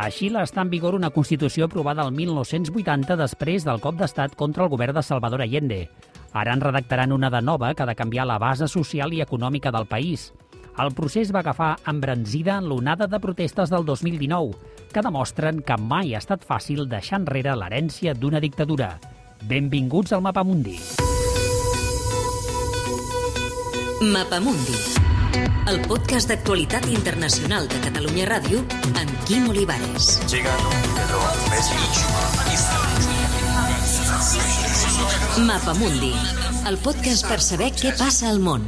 A Xile està en vigor una Constitució aprovada el 1980 després del cop d'estat contra el govern de Salvador Allende. Ara en redactaran una de nova que ha de canviar la base social i econòmica del país. El procés va agafar embranzida en l'onada de protestes del 2019, que demostren que mai ha estat fàcil deixar enrere l'herència d'una dictadura. Benvinguts al Mapa Mundi. Mapamundi, el podcast d'actualitat internacional de Catalunya Ràdio amb Quim Olivares. Mapamundi, el podcast per saber què passa al món.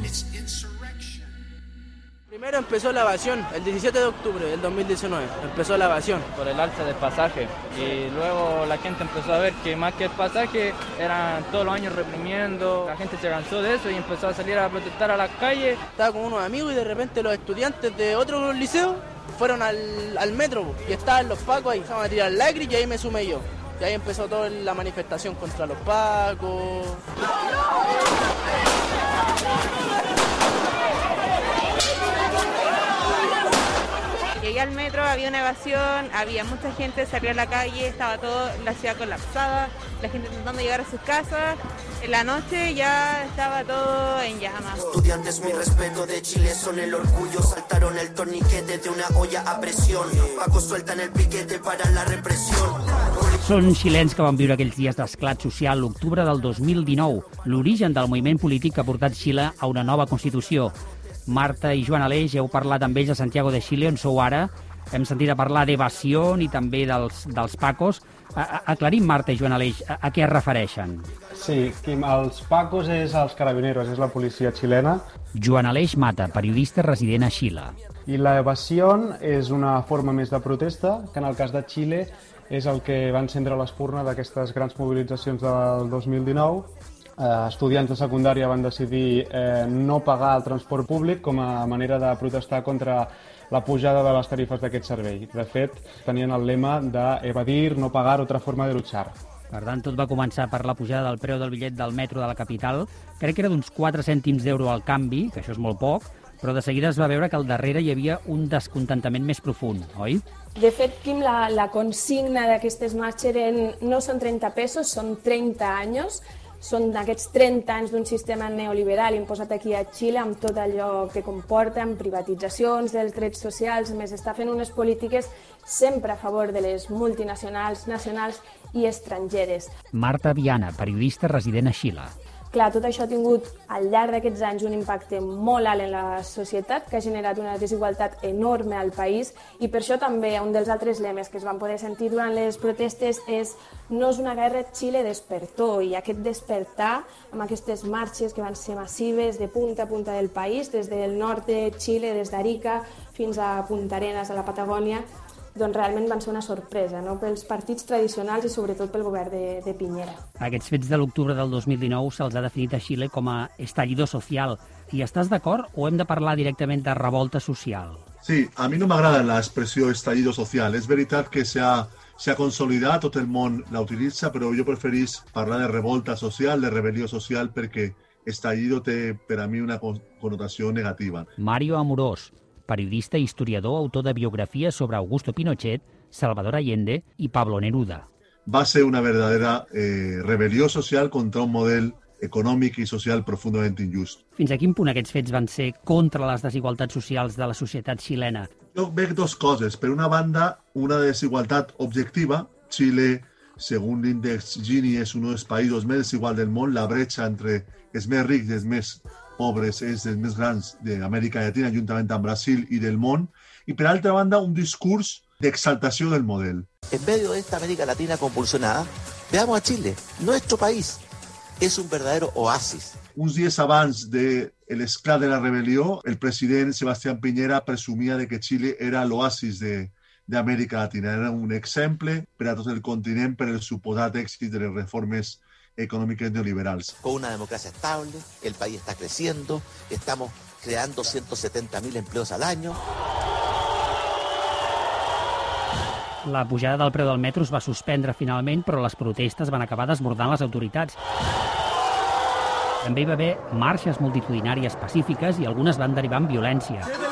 Primero empezó la evasión, el 17 de octubre del 2019, empezó la evasión. por el alza del pasaje y luego la gente empezó a ver que más que el pasaje eran todos los años reprimiendo, la gente se cansó de eso y empezó a salir a protestar a las calles. Estaba con unos amigos y de repente los estudiantes de otro liceo fueron al, al metro y estaban los pacos ahí, estaban a tirar lágrimas y ahí me sumé yo. Y ahí empezó toda la manifestación contra los pacos. Llegué al metro, había una evasión, había mucha gente, salió a la calle, estaba toda la ciudad colapsada, la gente intentando llegar a sus casas. En la noche ya estaba todo en llamas. Estudiantes, mi respeto de Chile son el orgullo. Saltaron el torniquete de una olla a presión. Paco sueltan el piquete para la represión. Són xilens que van viure aquells dies d'esclat social l'octubre del 2019, l'origen del moviment polític que ha portat Xile a una nova Constitució. Marta i Joan Aleix, heu parlat amb ells a Santiago de Xile, on sou ara. Hem sentit a parlar d'evasió i també dels, dels pacos. A, a, aclarim, Marta i Joan Aleix, a, a què es refereixen? Sí, Quim, els Pacos és els Carabineros, és la policia xilena, Joan Aleix Mata, periodista resident a Xile. i la evasión és una forma més de protesta, que en el cas de Xile és el que va encendre l'espurna d'aquestes grans mobilitzacions del 2019. Eh, estudiants de secundària van decidir eh, no pagar el transport públic com a manera de protestar contra la pujada de les tarifes d'aquest servei. De fet, tenien el lema d'evadir, no pagar, otra forma de luchar. Per tant, tot va començar per la pujada del preu del bitllet del metro de la capital. Crec que era d'uns 4 cèntims d'euro al canvi, que això és molt poc, però de seguida es va veure que al darrere hi havia un descontentament més profund, oi? De fet, Quim, la, la consigna d'aquestes marxes eren, no són 30 pesos, són 30 anys. Són aquests 30 anys d'un sistema neoliberal imposat aquí a Xile amb tot allò que comporta, amb privatitzacions dels drets socials, a més està fent unes polítiques sempre a favor de les multinacionals, nacionals i estrangeres. Marta Viana, periodista resident a Xile. Clar, tot això ha tingut al llarg d'aquests anys un impacte molt alt en la societat que ha generat una desigualtat enorme al país i per això també un dels altres lemes que es van poder sentir durant les protestes és no és una guerra, Xile despertó i aquest despertar amb aquestes marxes que van ser massives de punta a punta del país, des del nord de Xile, des d'Arica fins a Punta Arenas, a la Patagònia, doncs realment van ser una sorpresa no? pels partits tradicionals i sobretot pel govern de, de Piñera. Aquests fets de l'octubre del 2019 se'ls ha definit a Xile com a estallido social. I estàs d'acord o hem de parlar directament de revolta social? Sí, a mi no m'agrada l'expressió estallido social. És veritat que s'ha s'ha consolidat, tot el món la utilitza, però jo preferís parlar de revolta social, de rebel·lió social, perquè estallido té per a mi una con- connotació negativa. Mario Amorós, periodista i historiador, autor de biografies sobre Augusto Pinochet, Salvador Allende i Pablo Neruda. Va ser una verdadera eh, rebel·lió social contra un model econòmic i social profundament injust. Fins a quin punt aquests fets van ser contra les desigualtats socials de la societat xilena? Jo veig dos coses. Per una banda, una desigualtat objectiva. Xile, segons l'índex Gini, és un dels països més desiguals del món. La bretxa entre els més rics i els més pobres és dels més grans d'Amèrica Llatina, juntament amb Brasil i del món. I per altra banda, un discurs d'exaltació del model. En medio de esta América Latina convulsionada, veamos a Chile, nuestro país. Es un verdadero oasis. Uns dies abans de l'esclat de la rebel·lió, el president Sebastián Piñera presumia de que Xile era l'oasis de, d'Amèrica Latina. Era un exemple per a tot el continent per el suposat èxit de les reformes econòmiques neoliberals. Con una democracia estable, el país está creciendo, estamos creando 170.000 empleos al año. La pujada del preu del metro es va suspendre finalment, però les protestes van acabar desbordant les autoritats. També hi va haver marxes multitudinàries pacífiques i algunes van derivar en violència.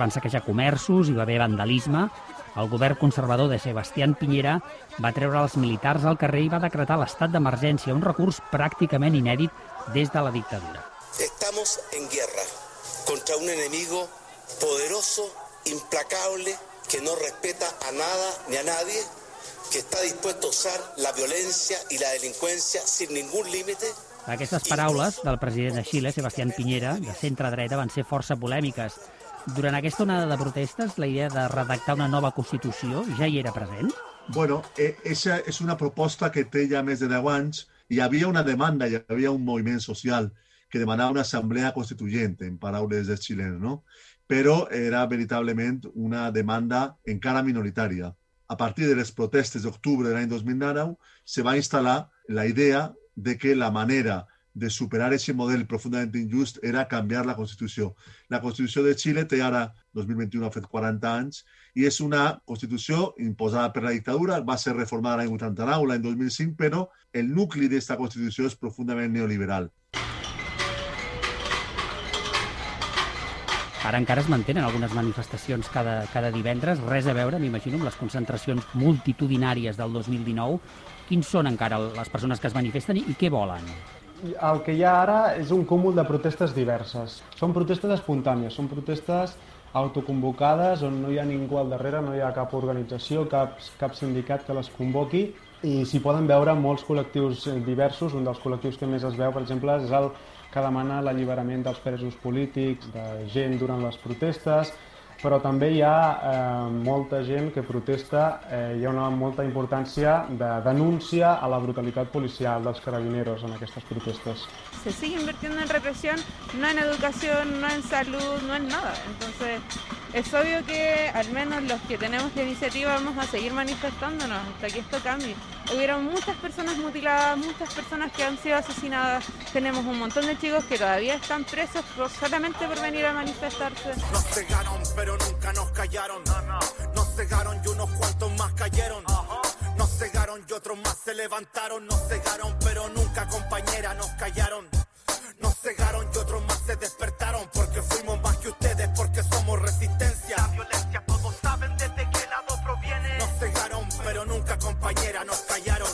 Van saquejar comerços, hi va haver vandalisme. El govern conservador de Sebastián Piñera va treure els militars al carrer i va decretar l'estat d'emergència, un recurs pràcticament inèdit des de la dictadura. Estamos en guerra contra un enemigo poderoso, implacable, que no respeta a nada ni a nadie, que está dispuesto a usar la violencia y la delincuencia sin ningún límite aquestes paraules del president de Xile, Sebastián Piñera, de centre-dreta, van ser força polèmiques. Durant aquesta onada de protestes, la idea de redactar una nova Constitució ja hi era present? Bueno, esa és una proposta que té ja més de 10 anys. Hi havia una demanda, hi havia un moviment social que demanava una assemblea constituent, en paraules dels xilens, no? Però era veritablement una demanda encara minoritària. A partir de les protestes d'octubre de l'any 2009 se va instal·lar la idea de que la manera de superar ese model profundament injust era canviar la Constitució. La Constitució de Xile té ara, 2021 ha fet 40 anys, i és una Constitució imposada per la dictadura, va ser reformada l'any 89, l'any 2005, però el nucli d'aquesta Constitució és profundament neoliberal. Ara encara es mantenen algunes manifestacions cada, cada divendres, res a veure, m'imagino, amb les concentracions multitudinàries del 2019. Quins són encara les persones que es manifesten i, i què volen? El que hi ha ara és un cúmul de protestes diverses. Són protestes espontànies, són protestes autoconvocades on no hi ha ningú al darrere, no hi ha cap organització, cap, cap sindicat que les convoqui i s'hi poden veure molts col·lectius diversos. Un dels col·lectius que més es veu, per exemple, és el que demana l'alliberament dels presos polítics, de gent durant les protestes, però també hi ha eh, molta gent que protesta, eh, hi ha una molta importància de denúncia a la brutalitat policial dels carabineros en aquestes protestes. Se sigue invirtiendo en represión, no en educación, no en salud, no en nada. Entonces, es obvio que al menos los que tenemos la iniciativa vamos a seguir manifestándonos hasta que esto cambie. Hubieron muchas personas mutiladas, muchas personas que han sido asesinadas. Tenemos un montón de chicos que todavía están presos por, solamente por venir a manifestarse. Nos cegaron, pero nunca nos callaron. Nos cegaron y unos cuantos más cayeron. Nos cegaron y otros más se levantaron. Nos cegaron, pero nunca compañera nos callaron. Nos cegaron y otros más se despertaron porque fuimos más que ustedes, porque somos resistencia. La violencia todos saben desde qué lado proviene. Nos cegaron, pero nunca compañera nos callaron.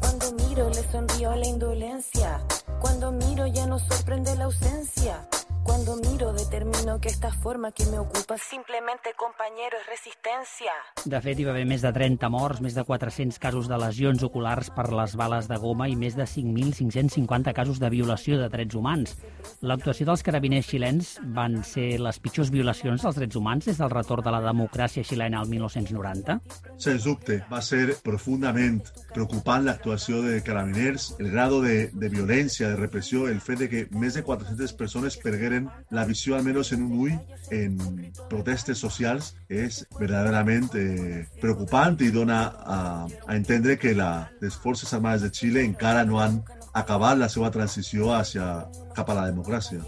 Cuando miro le sonrío a la indolencia. Cuando miro ya no sorprende la ausencia. Cuando miro determino que esta forma que me ocupa simplemente compañero és resistència. De fet, hi va haver més de 30 morts, més de 400 casos de lesions oculars per les bales de goma i més de 5.550 casos de violació de drets humans. L'actuació dels carabiners xilens van ser les pitjors violacions dels drets humans des del retorn de la democràcia xilena al 1990? Sens dubte, va ser profundament preocupant l'actuació de carabiners, el grado de, de violència, de repressió, el fet de que més de 400 persones pergueren la visió almenys en un ull en protestes socials és verdaderament eh, preocupant i dona a, a entendre que la, les Forces Armades de Xile encara no han acabat la seva transició hacia, cap a la democràcia.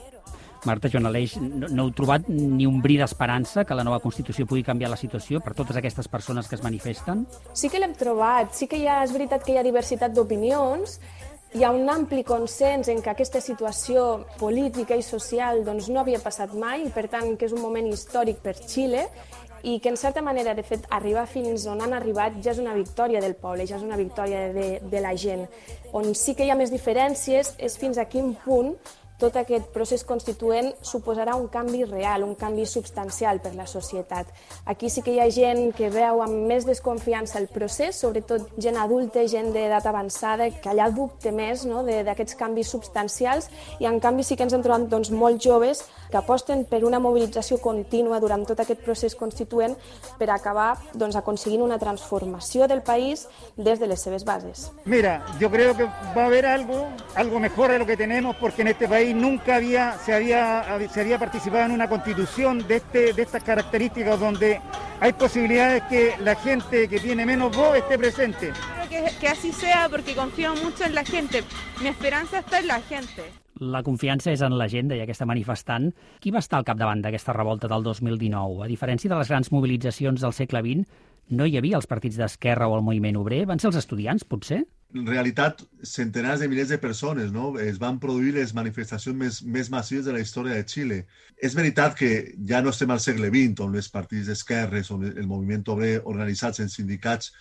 Marta Joan Aleix, no, no heu trobat ni un bri d'esperança que la nova Constitució pugui canviar la situació per totes aquestes persones que es manifesten? Sí que l'hem trobat, sí que hi ha, és veritat que hi ha diversitat d'opinions, hi ha un ampli consens en que aquesta situació política i social doncs, no havia passat mai i per tant que és un moment històric per Xile i que en certa manera, de fet, arribar fins on han arribat ja és una victòria del poble, ja és una victòria de, de la gent. On sí que hi ha més diferències és fins a quin punt tot aquest procés constituent suposarà un canvi real, un canvi substancial per la societat. Aquí sí que hi ha gent que veu amb més desconfiança el procés, sobretot gent adulta, gent d'edat avançada, que allà dubte més no, d'aquests canvis substancials i en canvi sí que ens hem trobat doncs, molts joves que aposten per una mobilització contínua durant tot aquest procés constituent per acabar doncs, aconseguint una transformació del país des de les seves bases. Mira, yo creo que va a haber algo, algo mejor de lo que tenemos porque en este país nunca había, se, había, se había participado en una constitución de, este, de estas características donde hay posibilidades que la gente que tiene menos voz esté presente. Que, que así sea porque confío mucho en la gente. Mi esperanza está en la gente. La confiança és en la gent, deia aquesta manifestant. Qui va estar al capdavant d'aquesta revolta del 2019? A diferència de les grans mobilitzacions del segle XX, no hi havia els partits d'esquerra o el moviment obrer? Van ser els estudiants, potser? en realitat, centenars de milers de persones no? es van produir les manifestacions més, més massives de la història de Xile. És veritat que ja no estem al segle XX, on els partits d'esquerres, on el moviment obrer organitzats en sindicats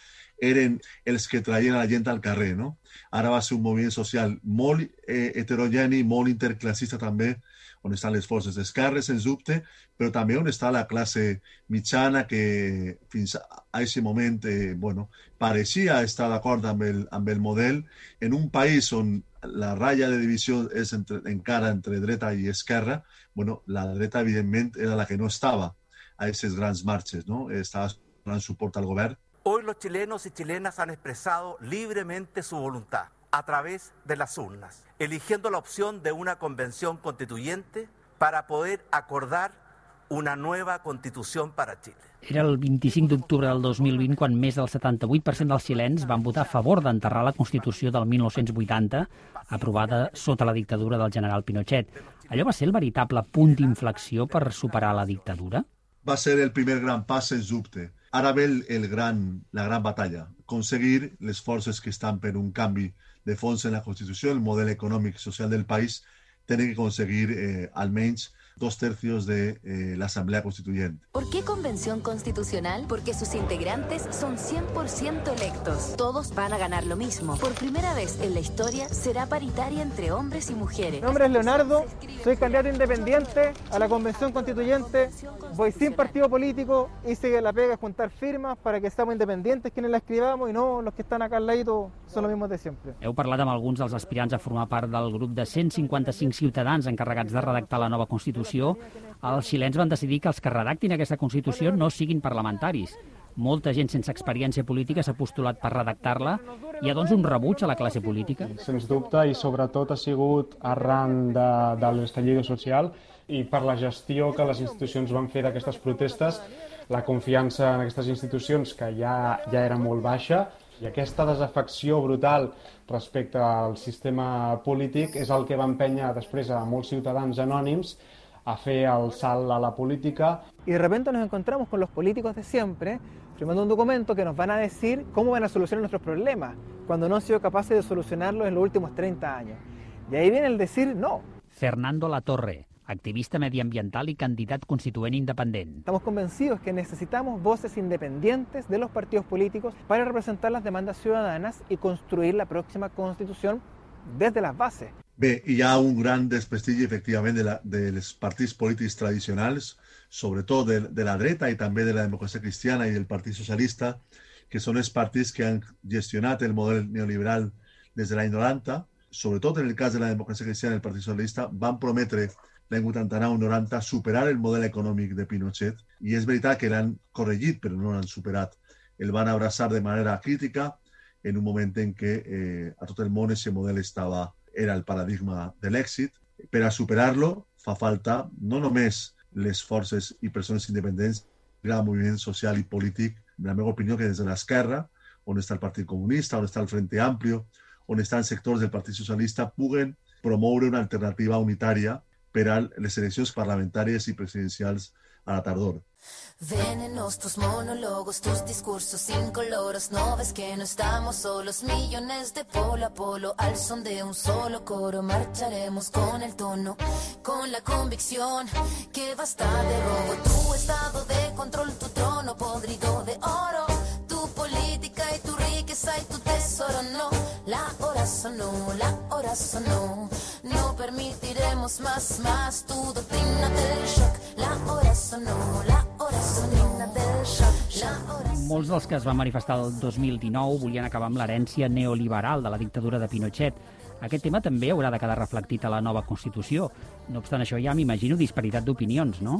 eren els que traien a la gent al carrer. No? Ara va ser un moviment social molt eh, heterogeni, molt interclassista també, on estan les forces d'esquerres, sens dubte, però també on està la classe mitjana que fins a aquest moment eh, bueno, pareixia estar d'acord amb, el, amb el model en un país on la ratlla de divisió és entre, encara entre dreta i esquerra, bueno, la dreta, evidentment, era la que no estava a aquestes grans marxes, no? estava donant suport al govern. Hoy los chilenos y chilenas han expresado libremente su voluntad a través de las urnas, eligiendo la opción de una convención constituyente para poder acordar una nueva constitución para Chile. Era el 25 d'octubre del 2020 quan més del 78% dels xilens van votar a favor d'enterrar la Constitució del 1980, aprovada sota la dictadura del general Pinochet. Allò va ser el veritable punt d'inflexió per superar la dictadura? Va ser el primer gran pas, sens dubte. Ara ve el, gran, la gran batalla, aconseguir les forces que estan per un canvi de fons en la Constitució, el model econòmic i social del país, tenen que aconseguir eh, almenys dos tercios de eh, la Asamblea Constituyente. ¿Por qué Convención Constitucional? Porque sus integrantes son 100% electos. Todos van a ganar lo mismo. Por primera vez en la historia será paritaria entre hombres y mujeres. Mi nombre es Leonardo, soy candidato independiente a la Convención Constituyente. Voy sin partido político, hice la pega juntar firmas para que seamos independientes quienes la escribamos y no los que están acá al lado són los mismos de sempre. Heu parlat amb alguns dels aspirants a formar part del grup de 155 ciutadans encarregats de redactar la nova Constitució. Els xilens van decidir que els que redactin aquesta Constitució no siguin parlamentaris. Molta gent sense experiència política s'ha postulat per redactar-la. Hi ha, doncs, un rebuig a la classe política? Sens dubte, i sobretot ha sigut arran de, de l'estallido social i per la gestió que les institucions van fer d'aquestes protestes, la confiança en aquestes institucions, que ja, ja era molt baixa, i aquesta desafecció brutal respecte al sistema polític és el que va empènyer després a molts ciutadans anònims a fer el salt a la política. Y de repente nos encontramos con los políticos de siempre firmando un documento que nos van a decir cómo van a solucionar nuestros problemas, cuando no han sido capaces de solucionarlos en los últimos 30 años. Y ahí viene el decir no. Fernando Latorre, activista mediambiental y candidat constituent independent. Estamos convencidos que necesitamos voces independientes de los partidos políticos para representar las demandas ciudadanas y construir la próxima constitución desde las bases. Bé, hi ha un gran desprestigi, efectivament, de, la, dels partits polítics tradicionals, sobretot de, de la dreta i també de la democràcia cristiana i del Partit Socialista, que són els partits que han gestionat el model neoliberal des de l'any 90. Sobretot en el cas de la democràcia cristiana i el Partit Socialista, van prometre l'any 89-90 superar el model econòmic de Pinochet i és veritat que l'han corregit però no l'han superat. El van abraçar de manera crítica en un moment en què eh, a tot el món aquest model estava, era el paradigma de l'èxit. Per a superar-lo fa falta no només les forces i persones independents, el moviment social i polític, en la meva opinió, que des de l'esquerra, on està el Partit Comunista, on està el Frente Amplio, on estan sectors del Partit Socialista, puguen promoure una alternativa unitària per a les eleccions parlamentàries i presidencials a tardor. Venenos tus monólogos, tus discursos incoloros. No ves que no estamos solos, millones de polo a polo. Al son de un solo coro, marcharemos con el tono, con la convicción que basta de robo. Tu estado de control, tu trono podrido de oro. Tu política y tu riqueza y tu tesoro, no. La hora sonó, la hora sonó. No permitiremos más, más tu doctrina Molts dels que es van manifestar el 2019 volien acabar amb l'herència neoliberal de la dictadura de Pinochet. Aquest tema també haurà de quedar reflectit a la nova Constitució. No obstant això, ja m'imagino disparitat d'opinions, no?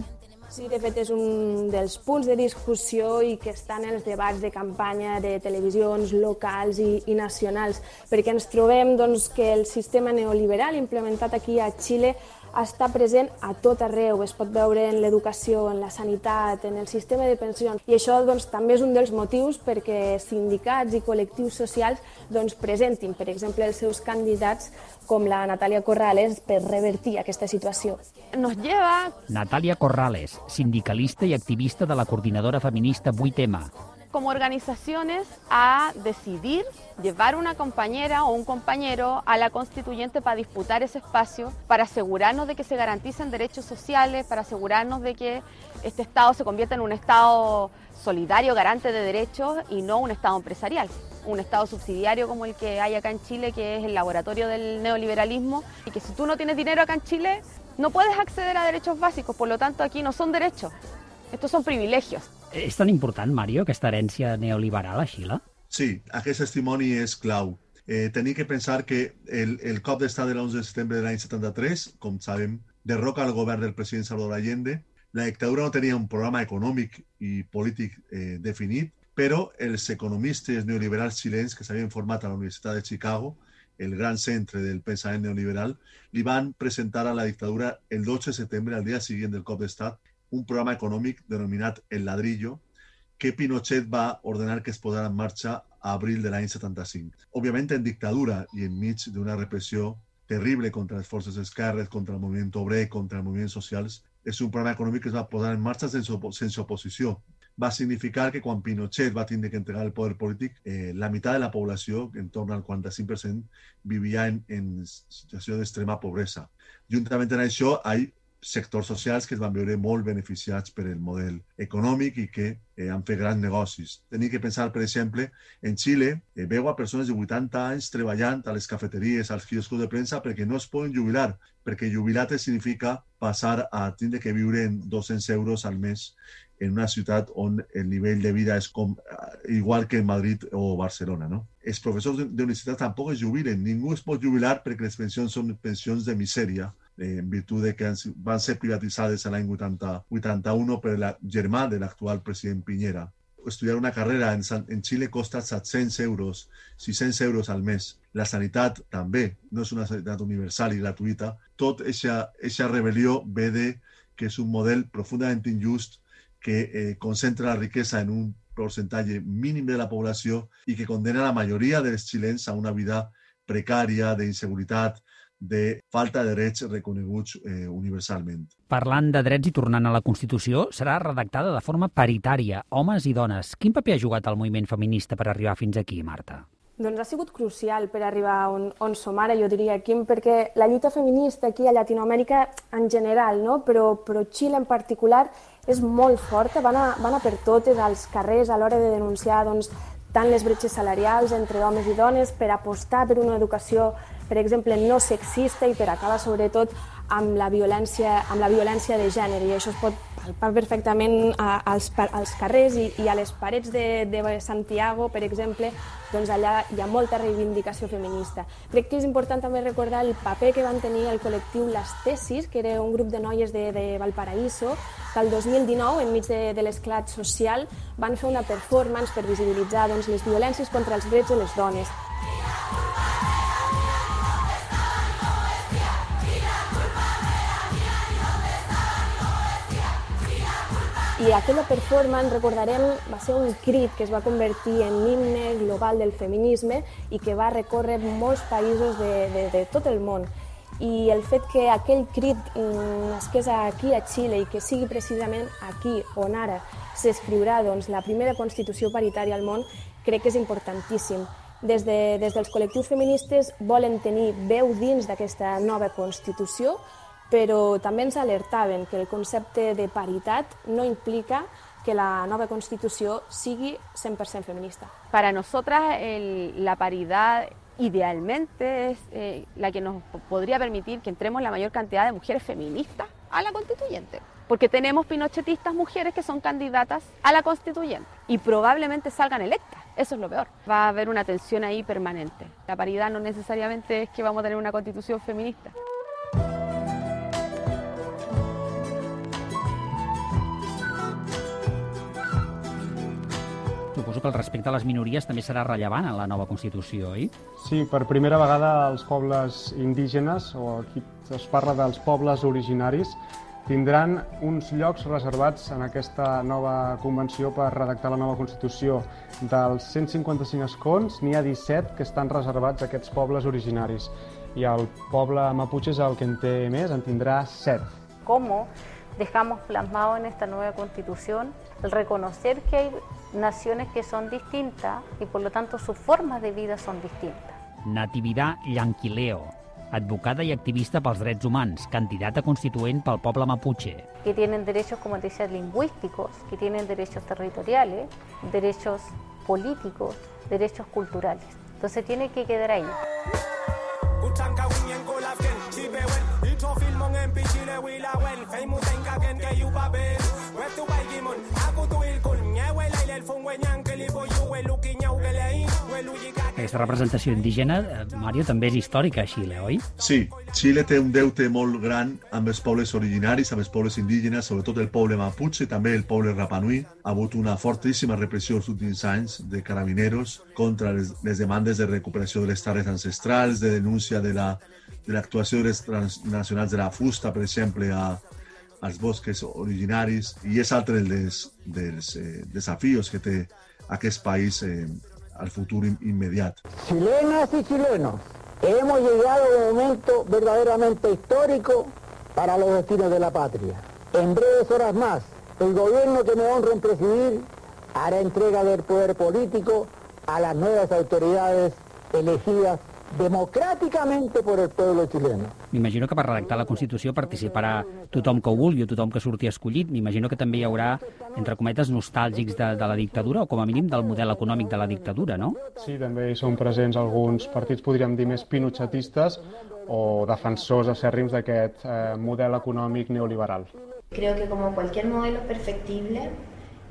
Sí, de fet és un dels punts de discussió i que estan els debats de campanya de televisions locals i, i nacionals, perquè ens trobem doncs, que el sistema neoliberal implementat aquí a Xile està present a tot arreu, es pot veure en l'educació, en la sanitat, en el sistema de pensions. I això doncs, també és un dels motius perquè sindicats i col·lectius socials doncs, presentin, per exemple, els seus candidats com la Natàlia Corrales per revertir aquesta situació. Nos lleva Natàlia Corrales, sindicalista i activista de la coordinadora feminista 8M. Como organizaciones a decidir llevar una compañera o un compañero a la constituyente para disputar ese espacio, para asegurarnos de que se garanticen derechos sociales, para asegurarnos de que este Estado se convierta en un Estado solidario, garante de derechos y no un Estado empresarial, un Estado subsidiario como el que hay acá en Chile, que es el laboratorio del neoliberalismo, y que si tú no tienes dinero acá en Chile, no puedes acceder a derechos básicos, por lo tanto aquí no son derechos, estos son privilegios. És tan important, Mario, aquesta herència neoliberal a Xile? Sí, aquest testimoni és clau. Eh, tenim que pensar que el, el cop d'estat de l'11 de setembre de l'any 73, com sabem, derroca el govern del president Salvador Allende. La dictadura no tenia un programa econòmic i polític eh, definit, però els economistes neoliberals xilens que s'havien format a la Universitat de Chicago, el gran centre del pensament neoliberal, li van presentar a la dictadura el 12 de setembre, al dia següent del cop d'estat, un programa econòmic denominat El Ladrillo, que Pinochet va ordenar que es posara en marxa a abril de l'any 75. Òbviament en dictadura i enmig d'una repressió terrible contra les forces d'esquerres, contra el moviment obrer, contra els moviments socials, és un programa econòmic que es va posar en marxa sense, opo sense oposició. Va significar que quan Pinochet va tindre que entregar el poder polític, eh, la meitat de la població, en torn al 45%, vivia en, en situació d'extrema pobresa. Juntament amb això, hi sectors socials que es van veure molt beneficiats per el model econòmic i que eh, han fet grans negocis. Tenim que pensar, per exemple, en Xile, eh, veu a persones de 80 anys treballant a les cafeteries, als quioscos de premsa, perquè no es poden jubilar, perquè jubilar significa passar a tindre que viure en 200 euros al mes en una ciutat on el nivell de vida és com, eh, igual que en Madrid o Barcelona. No? Els professors d'universitat tampoc es jubilen. Ningú es pot jubilar perquè les pensions són pensions de misèria en virtut de que van ser privatitzades l'any 81 per el germà de l'actual president Piñera. Estudiar una carrera en, en Xile costa 700 euros, 600 euros al mes. La sanitat també no és una sanitat universal i gratuïta. Tot aquesta rebel·lió ve de que és un model profundament injust que eh, concentra la riquesa en un percentatge mínim de la població i que condena la majoria dels xilens a una vida precària, d'inseguretat, de falta de drets reconeguts eh, universalment. Parlant de drets i tornant a la Constitució, serà redactada de forma paritària, homes i dones. Quin paper ha jugat el moviment feminista per arribar fins aquí, Marta? Doncs ha sigut crucial per arribar on, on som ara, jo diria, Quim, perquè la lluita feminista aquí a Llatinoamèrica en general, no? però, però Xile en particular, és molt forta, van a, van a per totes als carrers a l'hora de denunciar doncs, tant les bretxes salarials entre homes i dones, per apostar per una educació per exemple, no sexista i per acabar sobretot amb la violència, amb la violència de gènere i això es pot palpar perfectament als, als carrers i, i a les parets de, de Santiago, per exemple, doncs allà hi ha molta reivindicació feminista. Crec que és important també recordar el paper que van tenir el col·lectiu Les Tesis, que era un grup de noies de, de Valparaíso, que el 2019, enmig de, de l'esclat social, van fer una performance per visibilitzar doncs, les violències contra els drets de les dones. I aquella performance, recordarem, va ser un crit que es va convertir en l'himne global del feminisme i que va recórrer molts països de, de, de tot el món. I el fet que aquell crit mm, nasqués aquí a Xile i que sigui precisament aquí on ara s'escriurà doncs, la primera Constitució paritària al món, crec que és importantíssim. Des, de, des dels col·lectius feministes volen tenir veu dins d'aquesta nova Constitució, però també ens alertaven que el concepte de paritat no implica que la nova Constitució sigui 100% feminista. Para nosotras el, la paridad idealmente es eh, la que nos podría permitir que entremos la mayor cantidad de mujeres feministas a la constituyente. Porque tenemos pinochetistas mujeres que son candidatas a la constituyente y probablemente salgan electas. Eso es lo peor. Va a haber una tensión ahí permanente. La paridad no necesariamente es que vamos a tener una constitución feminista. Que el respecte a les minories també serà rellevant en la nova Constitució, oi? Sí, per primera vegada els pobles indígenes, o aquí es parla dels pobles originaris, tindran uns llocs reservats en aquesta nova convenció per redactar la nova Constitució. Dels 155 escons, n'hi ha 17 que estan reservats a aquests pobles originaris. I el poble Mapuche és el que en té més, en tindrà 7. ¿Cómo dejamos plasmado en esta nueva constitución el reconocer que hay naciones que son distintas y por lo tanto sus formas de vida son distintas. Natividad Llanquileo, advocada i activista pels drets humans, candidata constituent pel poble Mapuche. Que tienen derechos, como te decía, lingüísticos, que tienen derechos territoriales, derechos políticos, derechos culturales. Entonces tiene que quedar ahí. Aquesta representació indígena, eh, Mario, també és històrica a Xile, oi? Sí, Xile té un deute molt gran amb els pobles originaris, amb els pobles indígenes, sobretot el poble Mapuche, també el poble Rapanui. Ha hagut una fortíssima repressió els últims anys de carabineros contra les, les demandes de recuperació de les terres ancestrals, de denúncia de la de l'actuació de les transnacionals de la fusta, per exemple, a, als bosques originaris, i és altre dels, dels eh, desafios que té aquest país eh, al futuro inmediato. Chilenas y chilenos, hemos llegado a un momento verdaderamente histórico para los destinos de la patria. En breves horas más, el gobierno que me honro en presidir hará entrega del poder político a las nuevas autoridades elegidas democràticament per el poble xileno. M'imagino que per redactar la Constitució participarà tothom que ho vulgui o tothom que surti escollit. M'imagino que també hi haurà, entre cometes, nostàlgics de, de la dictadura o com a mínim del model econòmic de la dictadura, no? Sí, també hi són presents alguns partits, podríem dir, més pinochetistes o defensors acèrrims d'aquest eh, model econòmic neoliberal. Creo que como cualquier modelo perfectible,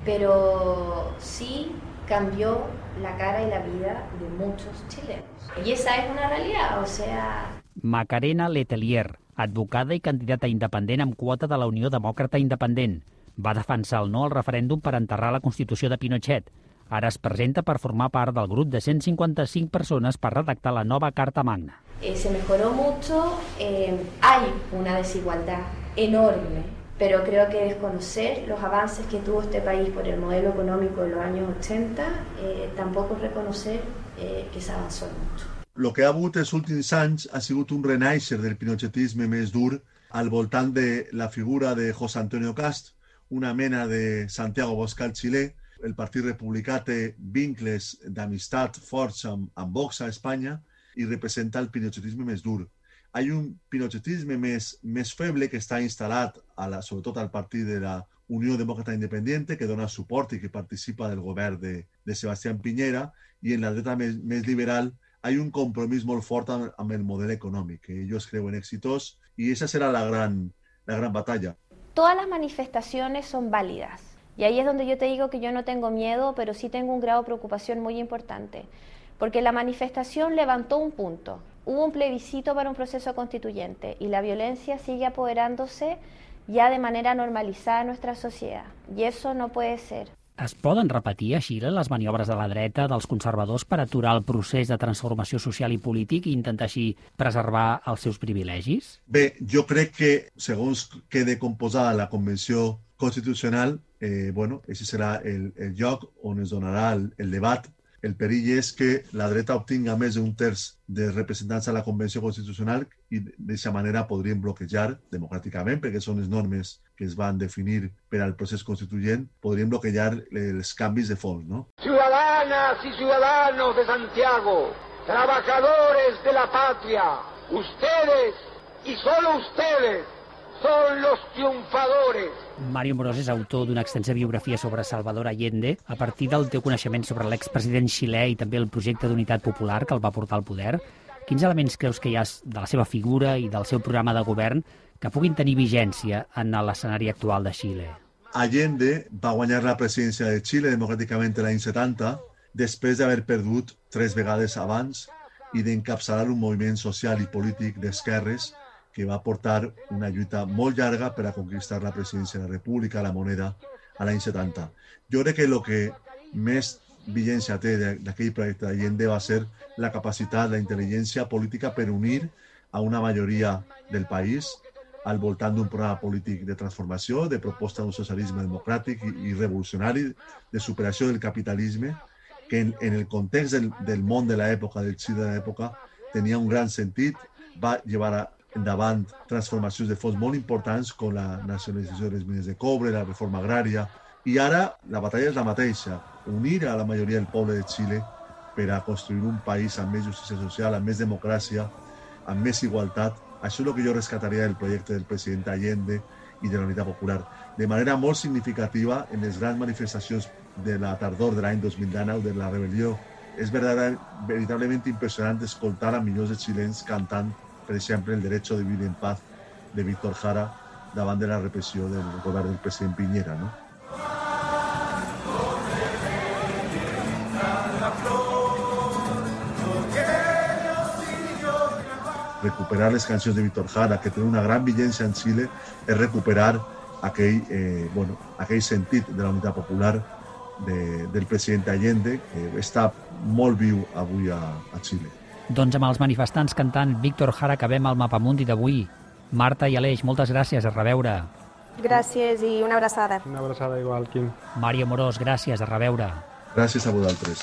pero sí cambió la cara y la vida de muchos chilenos. Y esa es una realidad, o sea... Macarena Letelier, advocada i candidata independent amb quota de la Unió Demòcrata Independent. Va defensar el no al referèndum per enterrar la Constitució de Pinochet. Ara es presenta per formar part del grup de 155 persones per redactar la nova Carta Magna. Eh, se mejoró mucho, eh, hay una desigualdad enorme pero creo que desconocer los avances que tuvo este país por el modelo económico de los años 80 eh, tampoco reconocer eh, que se avançó mucho. Lo que ha hagut els últims anys ha sigut un renaixer del pinochetisme més dur al voltant de la figura de José Antonio Cast, una mena de Santiago Boscal xilè. El Partit Republicà vincles d'amistat forts amb, amb Vox a Espanya representa el pinochetisme més dur hay un pinochetisme més, més feble que està instal·lat, a la, sobretot al partit de la Unió Demòcrata Independiente, que dona suport i que participa del govern de, de Sebastián Piñera, i en la dreta més, més liberal hay un compromís molt fort amb, amb el model econòmic, que ellos creuen exitós, i esa serà la gran, la gran batalla. Todas las manifestaciones son válidas. Y ahí es donde yo te digo que yo no tengo miedo, pero sí tengo un grado de preocupación muy importante. Porque la manifestación levantó un punto, hubo un plebiscito para un proceso constituyente y la violencia sigue apoderándose ya de manera normalitzada en nuestra societat. I eso no puede ser. Es poden repetir a Xile les maniobres de la dreta dels conservadors per aturar el procés de transformació social i polític i intentar així preservar els seus privilegis? Bé, jo crec que, segons quede composada la Convenció Constitucional, eh, bueno, ese serà el, el lloc on es donarà el, el debat el perill és que la dreta obtinga més d'un terç de representants a la Convenció Constitucional i d'aquesta manera podrien bloquejar democràticament, perquè són les normes que es van definir per al procés constituent, podrien bloquejar els canvis de fons. ¿no? Ciudadanas y ciudadanos de Santiago, trabajadores de la patria, ustedes y solo ustedes son los triunfadores. Mario Morós és autor d'una extensa biografia sobre Salvador Allende a partir del teu coneixement sobre l'expresident xilè i també el projecte d'unitat popular que el va portar al poder. Quins elements creus que hi ha de la seva figura i del seu programa de govern que puguin tenir vigència en l'escenari actual de Xile? Allende va guanyar la presidència de Xile democràticament l'any 70 després d'haver perdut tres vegades abans i d'encapçalar un moviment social i polític d'esquerres que va portar una lluita molt llarga per a conquistar la presidència de la República, la moneda, a l'any 70. Jo crec que el que més vigència té d'aquell projecte d'Allende va ser la capacitat, la intel·ligència política per unir a una majoria del país al voltant d'un programa polític de transformació, de proposta d'un socialisme democràtic i, i revolucionari, de superació del capitalisme, que en, en el context del, del món de l'època, del Xile de l'època, tenia un gran sentit, va llevar a, davant transformacions de fons molt importants com la nacionalització de les mines de cobre, la reforma agrària, i ara la batalla és la mateixa, unir a la majoria del poble de Xile per a construir un país amb més justícia social, amb més democràcia, amb més igualtat. Això és el que jo rescataria del projecte del president Allende i de la Unitat Popular. De manera molt significativa, en les grans manifestacions de la tardor de l'any 2019, de la rebel·lió, és veritablement impressionant escoltar a milions de xilens cantant, per exemple, el derecho de vivir en paz de Víctor Jara davant de la repressió del govern del president Piñera. No? recuperar les cancions de Víctor Jara, que tenen una gran vigència en Xile, és recuperar aquell, eh, bueno, aquell sentit de la unitat popular de, del president Allende, que està molt viu avui a, a. Doncs amb els manifestants cantant Víctor Jara acabem el Mapamundi d'avui. Marta i Aleix, moltes gràcies, a reveure. Gràcies i una abraçada. Una abraçada igual, Quim. Mario Morós, gràcies, a reveure. Gràcies a vosaltres.